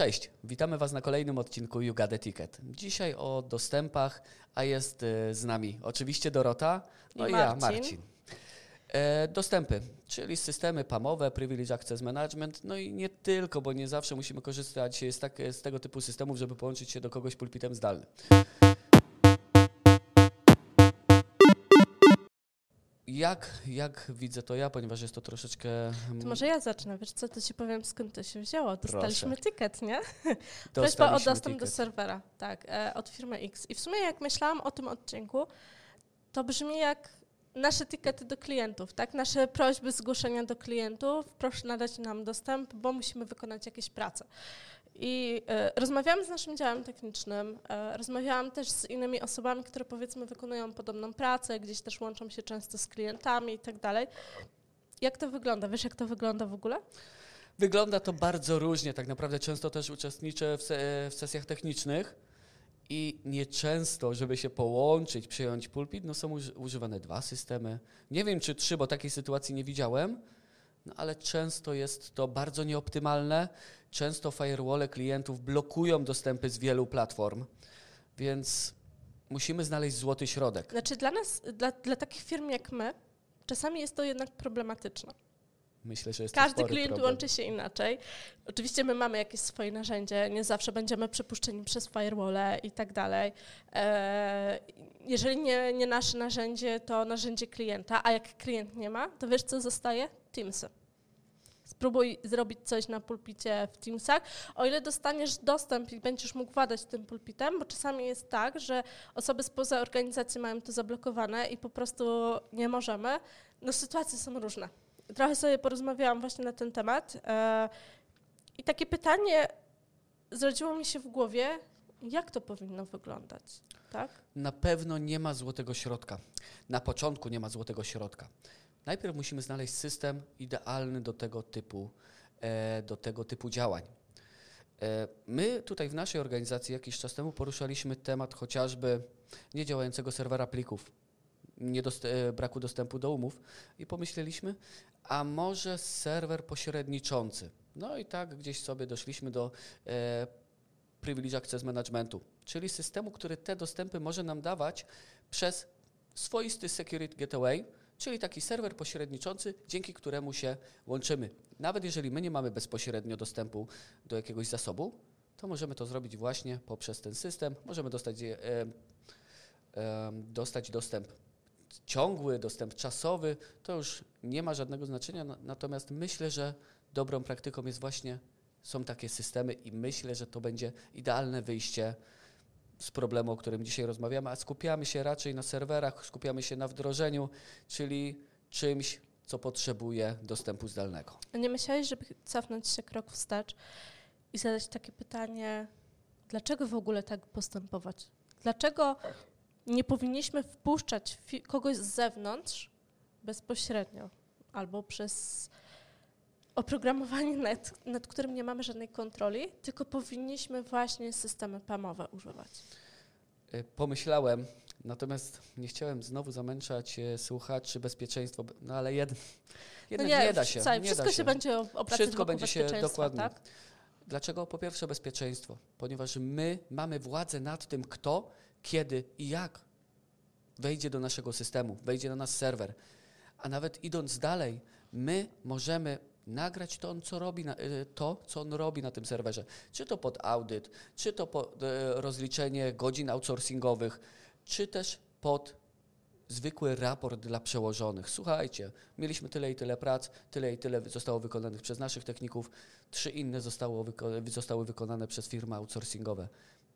Cześć, witamy Was na kolejnym odcinku You Got Ticket. Dzisiaj o dostępach, a jest e, z nami oczywiście Dorota, no i, I ja, Marcin. Marcin. E, dostępy, czyli systemy PAMowe, Privilege Access Management, no i nie tylko, bo nie zawsze musimy korzystać z, tak, z tego typu systemów, żeby połączyć się do kogoś pulpitem zdalnym. Jak, jak widzę to ja, ponieważ jest to troszeczkę... To może ja zacznę. Wiesz co, to ci powiem skąd to się wzięło. Dostaliśmy ticket, nie? Prośba o dostęp do ticket. serwera, tak, e, od firmy X. I w sumie jak myślałam o tym odcinku, to brzmi jak nasze tickety do klientów, tak? Nasze prośby zgłoszenia do klientów, proszę nadać nam dostęp, bo musimy wykonać jakieś prace. I e, rozmawiałam z naszym działem technicznym, e, rozmawiałam też z innymi osobami, które powiedzmy wykonują podobną pracę, gdzieś też łączą się często z klientami i tak dalej. Jak to wygląda? Wiesz, jak to wygląda w ogóle? Wygląda to bardzo różnie. Tak naprawdę często też uczestniczę w, se w sesjach technicznych i nieczęsto, żeby się połączyć, przyjąć pulpit, no są uży używane dwa systemy. Nie wiem, czy trzy, bo takiej sytuacji nie widziałem, no ale często jest to bardzo nieoptymalne. Często firewall klientów blokują dostępy z wielu platform, więc musimy znaleźć złoty środek. Znaczy dla nas, dla, dla takich firm jak my, czasami jest to jednak problematyczne. Myślę, że jest to Każdy klient problem. łączy się inaczej. Oczywiście my mamy jakieś swoje narzędzie, nie zawsze będziemy przepuszczeni przez firewall i tak dalej. E, jeżeli nie, nie nasze narzędzie, to narzędzie klienta, a jak klient nie ma, to wiesz co zostaje? Teamsy. Spróbuj zrobić coś na pulpicie w Teamsach, o ile dostaniesz dostęp i będziesz mógł władać tym pulpitem, bo czasami jest tak, że osoby spoza organizacji mają to zablokowane i po prostu nie możemy. No sytuacje są różne. Trochę sobie porozmawiałam właśnie na ten temat e, i takie pytanie zrodziło mi się w głowie, jak to powinno wyglądać, tak? Na pewno nie ma złotego środka. Na początku nie ma złotego środka. Najpierw musimy znaleźć system idealny do tego typu, e, do tego typu działań. E, my tutaj w naszej organizacji jakiś czas temu poruszaliśmy temat chociażby niedziałającego serwera plików, niedost- e, braku dostępu do umów i pomyśleliśmy, a może serwer pośredniczący. No i tak gdzieś sobie doszliśmy do e, Privilege Access Managementu, czyli systemu, który te dostępy może nam dawać przez swoisty Security Gateway, czyli taki serwer pośredniczący, dzięki któremu się łączymy. Nawet jeżeli my nie mamy bezpośrednio dostępu do jakiegoś zasobu, to możemy to zrobić właśnie poprzez ten system. Możemy dostać, e, e, dostać dostęp ciągły, dostęp czasowy, to już nie ma żadnego znaczenia, na- natomiast myślę, że dobrą praktyką jest właśnie, są takie systemy i myślę, że to będzie idealne wyjście z problemu, o którym dzisiaj rozmawiamy, a skupiamy się raczej na serwerach, skupiamy się na wdrożeniu, czyli czymś, co potrzebuje dostępu zdalnego. A nie myślałeś, żeby cofnąć się krok wstecz i zadać takie pytanie, dlaczego w ogóle tak postępować? Dlaczego nie powinniśmy wpuszczać kogoś z zewnątrz bezpośrednio albo przez oprogramowanie, nad, nad którym nie mamy żadnej kontroli, tylko powinniśmy właśnie systemy PAMowe używać? Y, Pomyślałem, natomiast nie chciałem znowu zamęczać e, słuchaczy bezpieczeństwo, no ale jed, jednak nie, da się. Nie wszystko da się będzie o- obracać Wszystko będzie się dokładnie. tak? Dlaczego? Po pierwsze bezpieczeństwo, ponieważ my mamy władzę nad tym, kto, kiedy i jak wejdzie do naszego systemu, wejdzie na nasz serwer. A nawet idąc dalej, my możemy nagrać to, on, co robi na, y, to, co on robi na tym serwerze. Czy to pod audyt, czy to pod e, rozliczenie godzin outsourcingowych, czy też pod zwykły raport dla przełożonych. Słuchajcie, mieliśmy tyle i tyle prac, tyle i tyle zostało wykonanych przez naszych techników, trzy inne zostało wyko- zostały wykonane przez firmy outsourcingowe.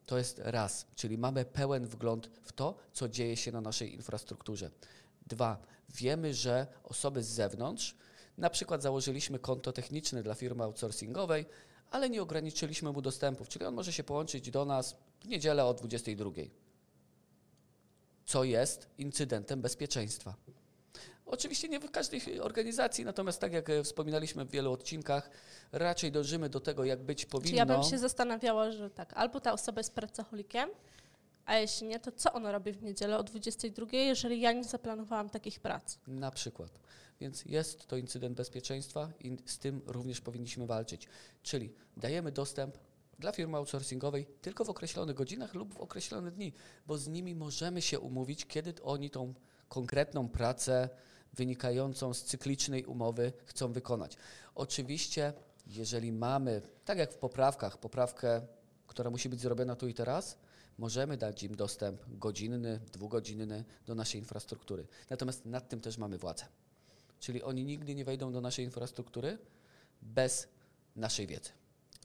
To jest raz, czyli mamy pełen wgląd w to, co dzieje się na naszej infrastrukturze. Dwa, wiemy, że osoby z zewnątrz, na przykład założyliśmy konto techniczne dla firmy outsourcingowej, ale nie ograniczyliśmy mu dostępów, czyli on może się połączyć do nas w niedzielę o 22 co jest incydentem bezpieczeństwa. Oczywiście nie w każdej organizacji, natomiast tak jak e, wspominaliśmy w wielu odcinkach, raczej dążymy do tego, jak być powinno. Czy ja bym się zastanawiała, że tak, albo ta osoba jest pracocholikiem, a jeśli nie, to co ona robi w niedzielę o 22, jeżeli ja nie zaplanowałam takich prac? Na przykład. Więc jest to incydent bezpieczeństwa i z tym również powinniśmy walczyć. Czyli dajemy dostęp dla firmy outsourcingowej tylko w określonych godzinach lub w określone dni, bo z nimi możemy się umówić, kiedy oni tą konkretną pracę wynikającą z cyklicznej umowy chcą wykonać. Oczywiście, jeżeli mamy, tak jak w poprawkach, poprawkę, która musi być zrobiona tu i teraz, możemy dać im dostęp godzinny, dwugodzinny do naszej infrastruktury. Natomiast nad tym też mamy władzę. Czyli oni nigdy nie wejdą do naszej infrastruktury bez naszej wiedzy.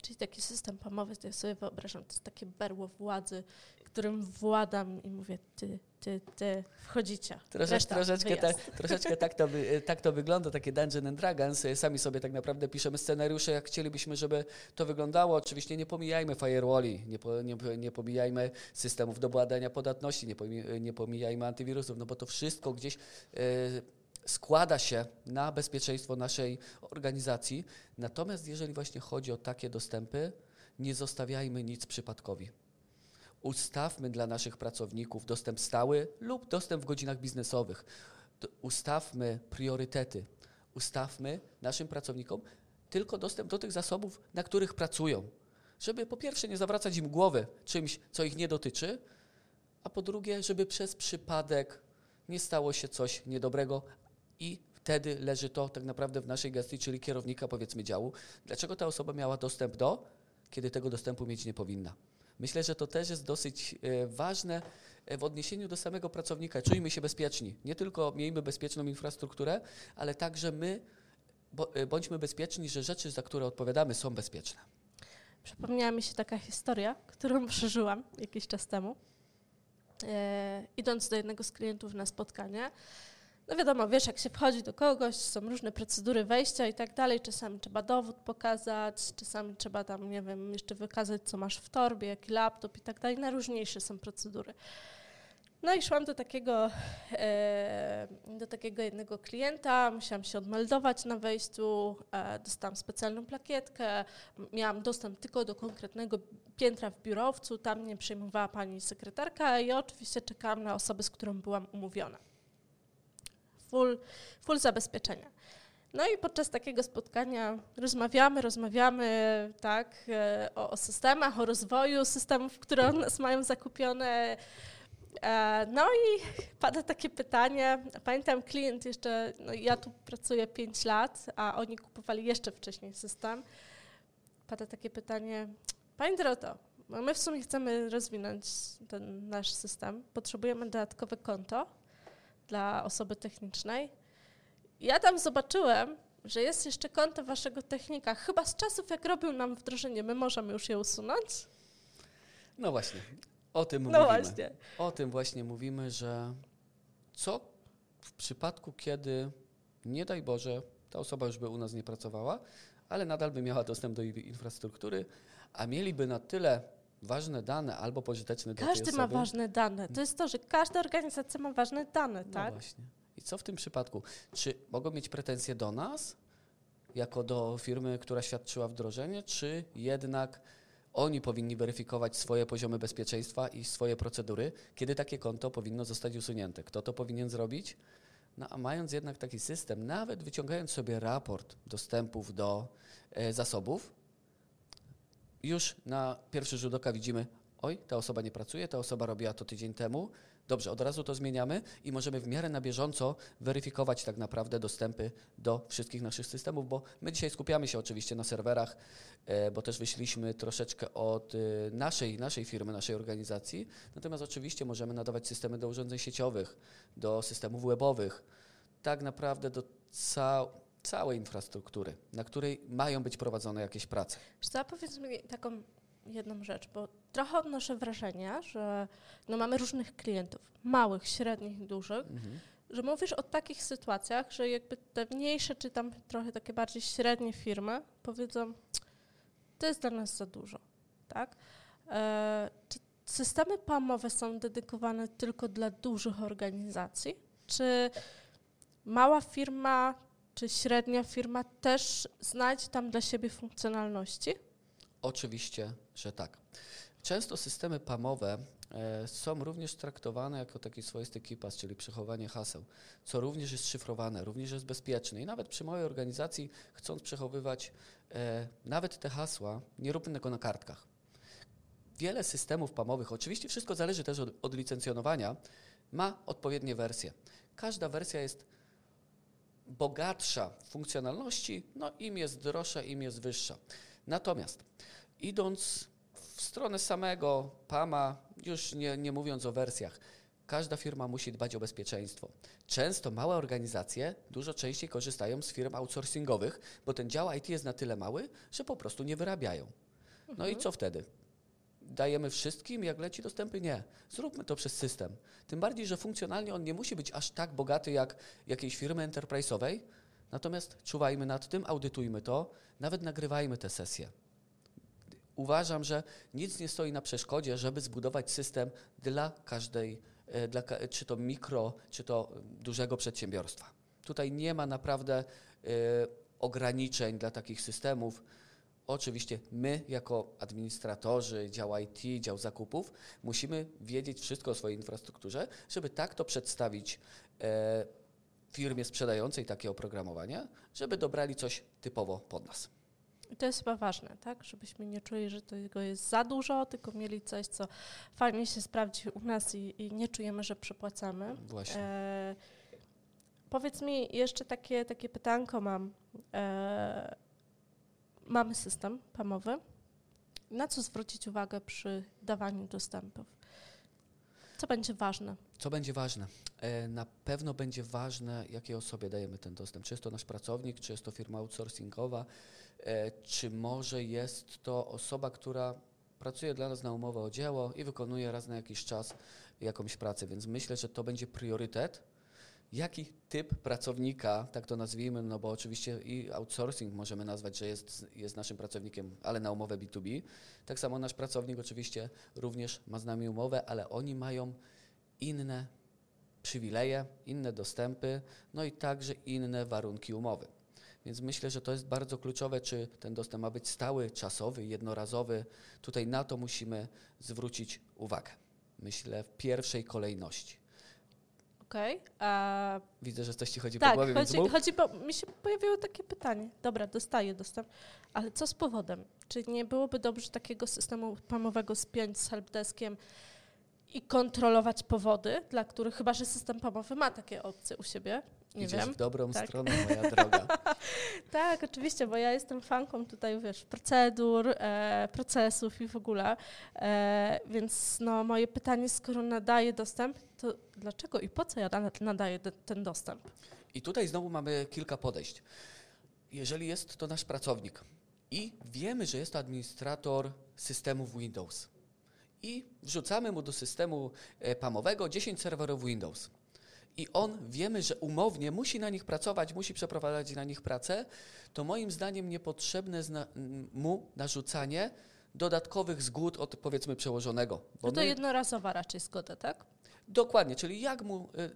Czyli taki system pamowy, to ja sobie wyobrażam, to jest takie berło władzy, którym władam i mówię, ty, ty, ty, wchodzicie. Troszecz, Reszta, troszeczkę, ta, troszeczkę tak, to tak to wygląda, takie Dungeon and Dragons. Sami sobie tak naprawdę piszemy scenariusze, jak chcielibyśmy, żeby to wyglądało. Oczywiście nie pomijajmy firewalli, nie, po, nie, nie pomijajmy systemów do badania podatności, nie, nie pomijajmy antywirusów, no bo to wszystko gdzieś... Yy, składa się na bezpieczeństwo naszej organizacji. Natomiast jeżeli właśnie chodzi o takie dostępy, nie zostawiajmy nic przypadkowi. Ustawmy dla naszych pracowników dostęp stały lub dostęp w godzinach biznesowych. Ustawmy priorytety. Ustawmy naszym pracownikom tylko dostęp do tych zasobów, na których pracują. Żeby po pierwsze nie zawracać im głowy czymś, co ich nie dotyczy, a po drugie, żeby przez przypadek nie stało się coś niedobrego i wtedy leży to tak naprawdę w naszej gestii, czyli kierownika powiedzmy działu. Dlaczego ta osoba miała dostęp do, kiedy tego dostępu mieć nie powinna? Myślę, że to też jest dosyć e, ważne e, w odniesieniu do samego pracownika. Czujmy się bezpieczni. Nie tylko miejmy bezpieczną infrastrukturę, ale także my e, bądźmy bezpieczni, że rzeczy, za które odpowiadamy, są bezpieczne. Przypomniała mi się taka historia, którą przeżyłam jakiś czas temu. Idąc do jednego z klientów na spotkanie, no wiadomo, wiesz, jak się wchodzi do kogoś, są różne procedury wejścia i tak dalej. Czasami trzeba dowód pokazać, czasami trzeba tam, nie wiem, jeszcze wykazać, co masz w torbie, jaki laptop i tak dalej. Najróżniejsze są procedury. No i szłam do takiego, e, do takiego jednego klienta, musiałam się odmeldować na wejściu, e, dostałam specjalną plakietkę, miałam dostęp tylko do konkretnego piętra w biurowcu, tam mnie przyjmowała pani sekretarka i oczywiście czekałam na osobę, z którą byłam umówiona. Full, full zabezpieczenia. No i podczas takiego spotkania rozmawiamy, rozmawiamy tak, e, o, o systemach, o rozwoju systemów, które u nas mają zakupione. E, No i pada takie pytanie. Pamiętam klient jeszcze, no ja tu pracuję 5 lat, a oni kupowali jeszcze wcześniej system. Pada takie pytanie, Pani Doroto, my w sumie chcemy rozwinąć ten nasz system, potrzebujemy dodatkowe konto dla osoby technicznej. Ja tam zobaczyłem, że jest jeszcze konto waszego technika, chyba z czasów, jak robił nam wdrożenie, my możemy już je usunąć? No właśnie, o tym No mówimy. właśnie. O tym właśnie mówimy, że co w przypadku, kiedy nie daj Boże, ta osoba już by u nas nie pracowała, ale nadal by miała dostęp do infrastruktury, a mieliby na tyle ważne dane albo pożyteczne dla Każdy ma ważne dane. To jest to, że każda organizacja ma ważne dane, No tak? właśnie. I co w tym przypadku? Czy mogą mieć pretensje do nas, jako do firmy, która świadczyła wdrożenie, czy jednak oni powinni weryfikować swoje poziomy bezpieczeństwa i swoje procedury, kiedy takie konto powinno zostać usunięte? Kto to powinien zrobić? No a mając jednak taki system, nawet wyciągając sobie raport dostępów do e, zasobów, już na pierwszy rzut oka widzimy, oj, ta osoba nie pracuje, ta osoba robiła to tydzień temu. Dobrze, od razu to zmieniamy i możemy w miarę na bieżąco weryfikować tak naprawdę dostępy do wszystkich naszych systemów, bo my dzisiaj skupiamy się oczywiście na serwerach, e, bo też wyszliśmy troszeczkę od e, naszej, naszej firmy, naszej organizacji. Natomiast oczywiście możemy nadawać systemy do urządzeń sieciowych, do systemów webowych, tak naprawdę do ca całej infrastruktury, na której mają być prowadzone jakieś prace. Co, powiedz mi taką jedną rzecz, bo trochę odnoszę wrażenie, że no mamy różnych klientów, małych, średnich, dużych, że mówisz o takich sytuacjach, że jakby te mniejsze, czy tam trochę takie bardziej średnie firmy powiedzą, to jest dla nas za dużo, tak? E, czy systemy PAM-owe są dedykowane tylko dla dużych organizacji? Czy mała firma, czy średnia firma też znajdzie tam dla siebie funkcjonalności? Oczywiście, że tak. Często systemy PAM-owe e, są również traktowane jako taki swoisty KIPAS, czyli przechowanie haseł, co również jest szyfrowane, również jest bezpieczne. I nawet przy małej organizacji, chcąc przechowywać e, nawet te hasła, nie róbmy tego na kartkach. wiele systemów pamowych, oczywiście wszystko zależy też od, od licencjonowania, ma odpowiednie wersje. Każda wersja jest bogatsza w funkcjonalności, no im jest droższa, im jest wyższa. Natomiast idąc w stronę samego PAMA, już nie, nie mówiąc o wersjach, każda firma musi dbać o bezpieczeństwo. Często małe organizacje dużo częściej korzystają z firm outsourcingowych, bo ten dział IT jest na tyle mały, że po prostu nie wyrabiają. No mhm. i co wtedy? Dajemy wszystkim, jak leci dostępy? Nie. Zróbmy to przez system. Tym bardziej, że funkcjonalnie on nie musi być aż tak bogaty jak jakiejś firmy enterprise'owej, natomiast czuwajmy nad tym, audytujmy to, nawet nagrywajmy te sesje uważam, że nic nie stoi na przeszkodzie, żeby zbudować system dla każdej, e, dla, czy to mikro, czy to dużego przedsiębiorstwa. Tutaj nie ma naprawdę y, ograniczeń dla takich systemów. Oczywiście my, jako administratorzy, dział IT, dział zakupów, musimy wiedzieć wszystko o swojej infrastrukturze, żeby tak to przedstawić y, firmie sprzedającej takie oprogramowanie, żeby dobrali coś typowo pod nas. I to jest chyba ważne, tak? Żebyśmy nie czuli, że tego jest za dużo, tylko mieli coś, co fajnie się sprawdzi u nas i, i nie czujemy, że przepłacamy. Właśnie. E, powiedz mi, jeszcze takie, takie pytanko mam. E, mamy system pamowy. Na co zwrócić uwagę przy dawaniu dostępów? Co będzie ważne? Co będzie ważne? E, na pewno będzie ważne, jakiej osobie dajemy ten dostęp. Czy jest to nasz pracownik, czy jest to firma outsourcingowa, E, czy może jest to osoba, która pracuje dla nas na umowę o dzieło i wykonuje raz na jakiś czas jakąś pracę, więc myślę, że to będzie priorytet. Jaki typ pracownika, tak to nazwijmy, no bo oczywiście i outsourcing możemy nazwać, że jest, jest naszym pracownikiem, ale na umowę B2B. Tak samo nasz pracownik oczywiście również ma z nami umowę, ale oni mają inne przywileje, inne dostępy, no i także inne warunki umowy. Więc myślę, że to jest bardzo kluczowe, czy ten dostęp ma być stały, czasowy, jednorazowy. Tutaj na to musimy zwrócić uwagę. Myślę w pierwszej kolejności. Okej. Okay, Widzę, że coś ci chodzi tak, po głowie, chodzi, więc chodzi, mi się pojawiło takie pytanie. Dobra, dostaję dostęp, ale co z powodem? Czy nie byłoby dobrze takiego systemu pamowego spiąć z helpdeskiem i kontrolować powody, dla których chyba, że system pamowy ma takie opcje u siebie, nie Idziesz wiem. w dobrą tak. stronę, moja droga. tak, oczywiście, bo ja jestem fanką tutaj, wiesz, procedur, e, procesów i w ogóle. E, więc no, moje pytanie, skoro nadaję dostęp, to dlaczego i po co ja nadaję ten dostęp? I tutaj znowu mamy kilka podejść. Jeżeli jest to nasz pracownik i wiemy, że jest to administrator systemów Windows i wrzucamy mu do systemu e, PAMowego 10 serwerów Windows i on wiemy, że umownie musi na nich pracować, musi przeprowadzać na nich pracę, to moim zdaniem niepotrzebne zna mu narzucanie dodatkowych zgód od powiedzmy przełożonego. no to my... jednorazowa raczej zgoda, tak? Dokładnie, czyli jak mu y,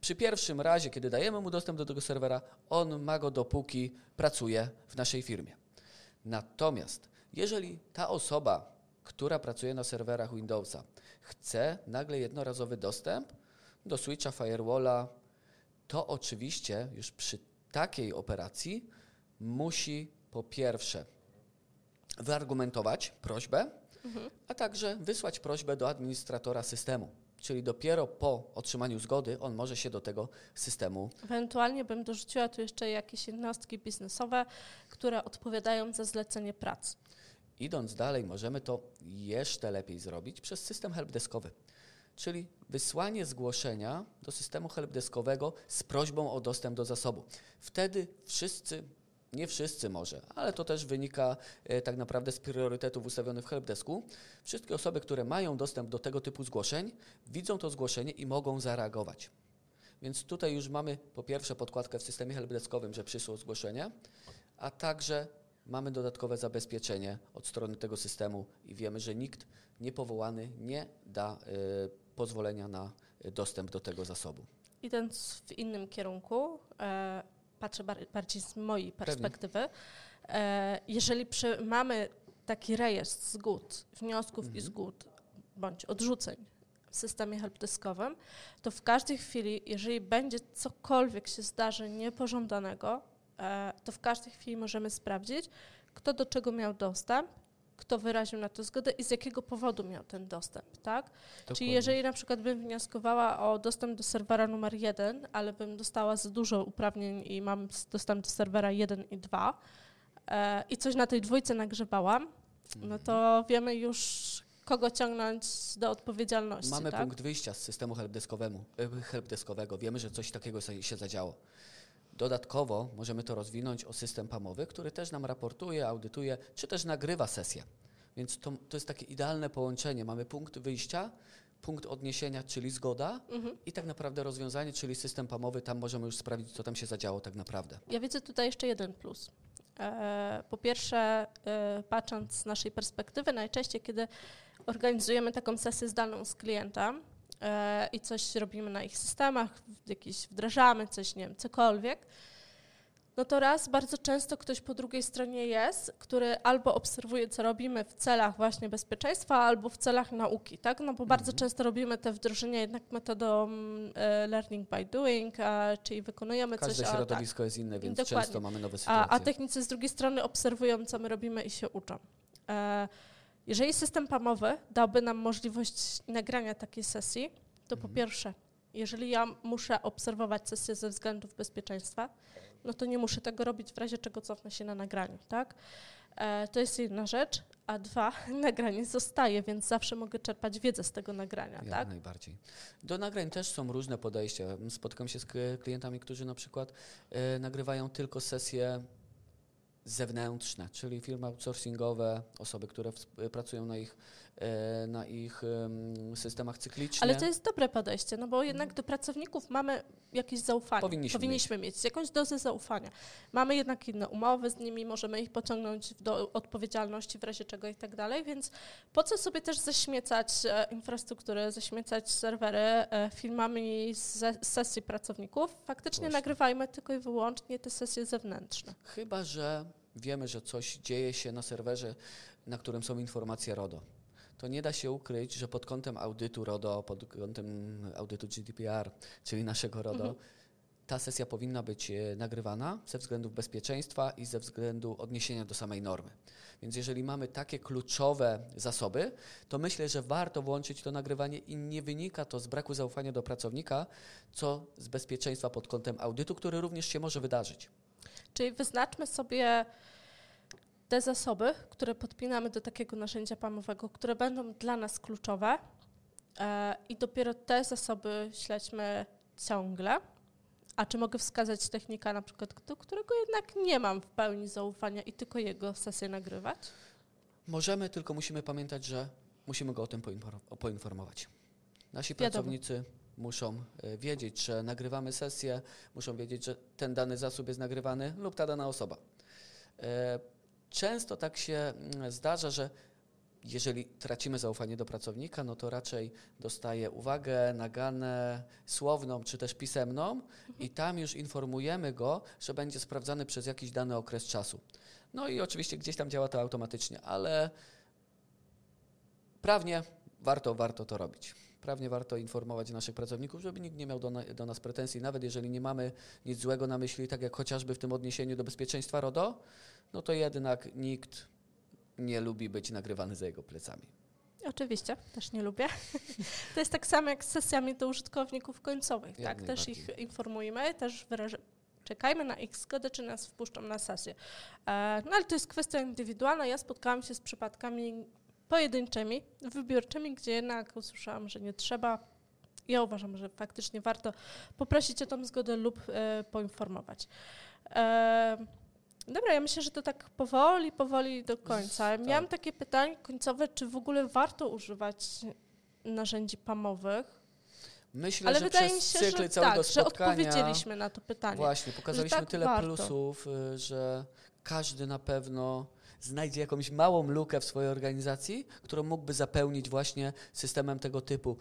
przy pierwszym razie, kiedy dajemy mu dostęp do tego serwera, on ma go dopóki pracuje w naszej firmie. Natomiast jeżeli ta osoba, która pracuje na serwerach Windowsa, chce nagle jednorazowy dostęp, do switcha firewalla, to oczywiście już przy takiej operacji musi po pierwsze wyargumentować prośbę, mhm. a także wysłać prośbę do administratora systemu. Czyli dopiero po otrzymaniu zgody on może się do tego systemu. Ewentualnie bym dorzuciła tu jeszcze jakieś jednostki biznesowe, które odpowiadają za zlecenie pracy. Idąc dalej, możemy to jeszcze lepiej zrobić przez system helpdeskowy czyli wysłanie zgłoszenia do systemu helpdeskowego z prośbą o dostęp do zasobu. Wtedy wszyscy, nie wszyscy może, ale to też wynika e, tak naprawdę z priorytetów ustawionych w helpdesku, wszystkie osoby, które mają dostęp do tego typu zgłoszeń, widzą to zgłoszenie i mogą zareagować. Więc tutaj już mamy po pierwsze podkładkę w systemie helpdeskowym, że przyszło zgłoszenie, a także mamy dodatkowe zabezpieczenie od strony tego systemu i wiemy, że nikt niepowołany nie da y, pozwolenia na dostęp do tego zasobu. Idąc w innym kierunku, e, patrzę bar bardziej z mojej perspektywy, e, jeżeli przy, mamy taki rejestr zgód, wniosków mhm. i zgód bądź odrzuceń w systemie helpdeskowym, to w każdej chwili, jeżeli będzie cokolwiek się zdarzy niepożądanego, e, to w każdej chwili możemy sprawdzić, kto do czego miał dostęp kto wyraził na to zgodę i z jakiego powodu miał ten dostęp, tak? Dokładnie. Czyli jeżeli na przykład bym wnioskowała o dostęp do serwera numer jeden, ale bym dostała za dużo uprawnień i mam dostęp do serwera 1 i 2 e, i coś na tej dwójce nagrzebałam, no to wiemy już kogo ciągnąć do odpowiedzialności, Mamy tak? punkt wyjścia z systemu helpdeskowemu, e, helpdeskowego. Wiemy, że coś takiego się zadziało. Dodatkowo możemy to rozwinąć o system pamowy, który też nam raportuje, audytuje, czy też nagrywa sesję. Więc to, to jest takie idealne połączenie. Mamy punkt wyjścia, punkt odniesienia, czyli zgoda Mhm. i tak naprawdę rozwiązanie, czyli system pamowy. Tam możemy już sprawdzić, co tam się zadziało tak naprawdę. Ja widzę tutaj jeszcze jeden plus. E, Po pierwsze, e, patrząc z naszej perspektywy, najczęściej, kiedy organizujemy taką sesję zdalną z klientem i coś robimy na ich systemach, jakieś wdrażamy coś, nie wiem, cokolwiek, no to raz bardzo często ktoś po drugiej stronie jest, który albo obserwuje, co robimy w celach właśnie bezpieczeństwa, albo w celach nauki, tak? No bo bardzo często robimy te wdrożenia jednak metodą e, learning by doing, czyli wykonujemy Każde coś, a, tak, środowisko jest inne, więc Dokładnie. często mamy nowe sytuacje. a, a technicy z drugiej strony obserwują, co my robimy i się uczą. E, jeżeli system pamowy dałby nam możliwość nagrania takiej sesji, to po pierwsze, jeżeli ja muszę obserwować sesję ze względów bezpieczeństwa, no to nie muszę tego robić, w razie czego cofnę się na nagraniu, tak? E, to jest jedna rzecz, a dwa, nagranie zostaje, więc zawsze mogę czerpać wiedzę z tego nagrania, Jak tak? najbardziej. Do nagrań też są różne podejścia. Spotykam się z klientami, którzy na przykład e, nagrywają tylko sesje zewnętrzne, czyli firmy outsourcingowe, osoby, które pracują na ich, e, na ich em, systemach cyklicznie. Ale to jest dobre podejście, no bo jednak do pracowników mamy jakieś zaufanie. Powinniśmy Powinniśmy mieć. jakąś dozę zaufania. Mamy jednak inne umowy z nimi, możemy ich pociągnąć do odpowiedzialności w razie czego i tak dalej, więc po co sobie też zaśmiecać e, infrastrukturę, zaśmiecać serwery e, filmami z sesji pracowników? Faktycznie Właśnie. nagrywajmy tylko i wyłącznie te sesje zewnętrzne. Chyba, że wiemy, że coś dzieje się na serwerze, na którym są informacje RODO. To nie da się ukryć, że pod kątem audytu RODO, pod kątem audytu GDPR, czyli naszego RODO, Mhm. ta sesja powinna być e, nagrywana ze względów bezpieczeństwa i ze względu odniesienia do samej normy. Więc jeżeli mamy takie kluczowe zasoby, to myślę, że warto włączyć to nagrywanie i nie wynika to z braku zaufania do pracownika, co z bezpieczeństwa pod kątem audytu, który również się może wydarzyć. Czyli wyznaczmy sobie te zasoby, które podpinamy do takiego narzędzia pamowego, które będą dla nas kluczowe e, i dopiero te zasoby śledźmy ciągle. A czy mogę wskazać technika na przykład, do którego jednak nie mam w pełni zaufania i tylko jego sesję nagrywać? Możemy, tylko musimy pamiętać, że musimy go o tym poinfor- poinformować. Nasi Wiadomo. pracownicy muszą e, wiedzieć, że nagrywamy sesję, muszą wiedzieć, że ten dany zasób jest nagrywany lub ta dana osoba. E, Często tak się mm, zdarza, że jeżeli tracimy zaufanie do pracownika, no to raczej dostaje uwagę, naganę słowną czy też pisemną i tam już informujemy go, że będzie sprawdzany przez jakiś dany okres czasu. No i oczywiście gdzieś tam działa to automatycznie, ale prawnie warto, warto to robić. Prawnie warto informować naszych pracowników, żeby nikt nie miał do, na, do nas pretensji, nawet jeżeli nie mamy nic złego na myśli, tak jak chociażby w tym odniesieniu do bezpieczeństwa RODO, no to jednak nikt nie lubi być nagrywany za jego plecami. Oczywiście, też nie lubię. To jest tak samo jak z sesjami do użytkowników końcowych. Jak tak? Też ich informujemy, też wyrażamy. Czekajmy na ich zgodę, czy nas wpuszczą na sesję. E, no ale to jest kwestia indywidualna. Ja spotkałam się z przypadkami pojedynczymi, wybiorczymi, gdzie jednak usłyszałam, że nie trzeba. Ja uważam, że faktycznie warto poprosić o tą zgodę lub e, poinformować. E, dobra, ja myślę, że to tak powoli, powoli do końca. tak. Miałam takie pytanie końcowe, czy w ogóle warto używać narzędzi pamowych? Myślę, Ale że wydaje przez mi się, cykl że całego tak, że spotkania odpowiedzieliśmy na to pytanie. Właśnie, pokazaliśmy tak tyle warto. plusów, y, że każdy na pewno znajdzie jakąś małą lukę w swojej organizacji, którą mógłby zapełnić właśnie systemem tego typu.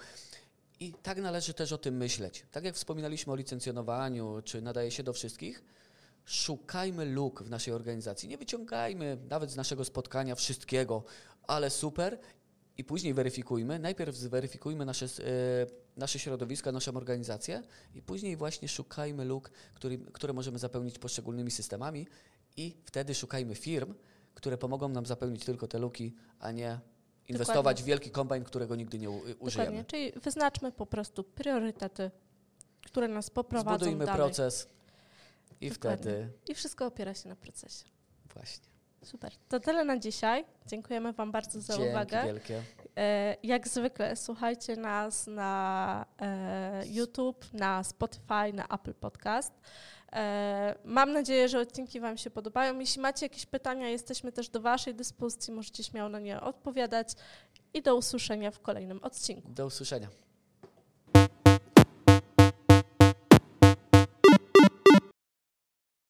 I tak należy też o tym myśleć. Tak jak wspominaliśmy o licencjonowaniu, czy nadaje się do wszystkich, szukajmy luk w naszej organizacji. Nie wyciągajmy nawet z naszego spotkania wszystkiego, ale super. I później weryfikujmy. Najpierw zweryfikujmy nasze, e, nasze środowiska, naszą organizację i później właśnie szukajmy luk, który, które możemy zapełnić poszczególnymi systemami i wtedy szukajmy firm, które pomogą nam zapełnić tylko te luki, a nie inwestować Dokładnie. w wielki kombajn, którego nigdy nie użyjemy. Dokładnie. Czyli wyznaczmy po prostu priorytety, które nas poprowadzą Zbudujmy dalej. proces i Dokładnie. wtedy I wszystko opiera się na procesie. właśnie. Super. To tyle na dzisiaj. Dziękujemy Wam bardzo za Dzięki uwagę. wielkie. E, jak zwykle słuchajcie nas na e, YouTube, na Spotify, na Apple Podcast. E, mam nadzieję, że odcinki Wam się podobają. Jeśli macie jakieś pytania, jesteśmy też do Waszej dyspozycji. Możecie śmiało na nie odpowiadać. I do usłyszenia w kolejnym odcinku. Do usłyszenia.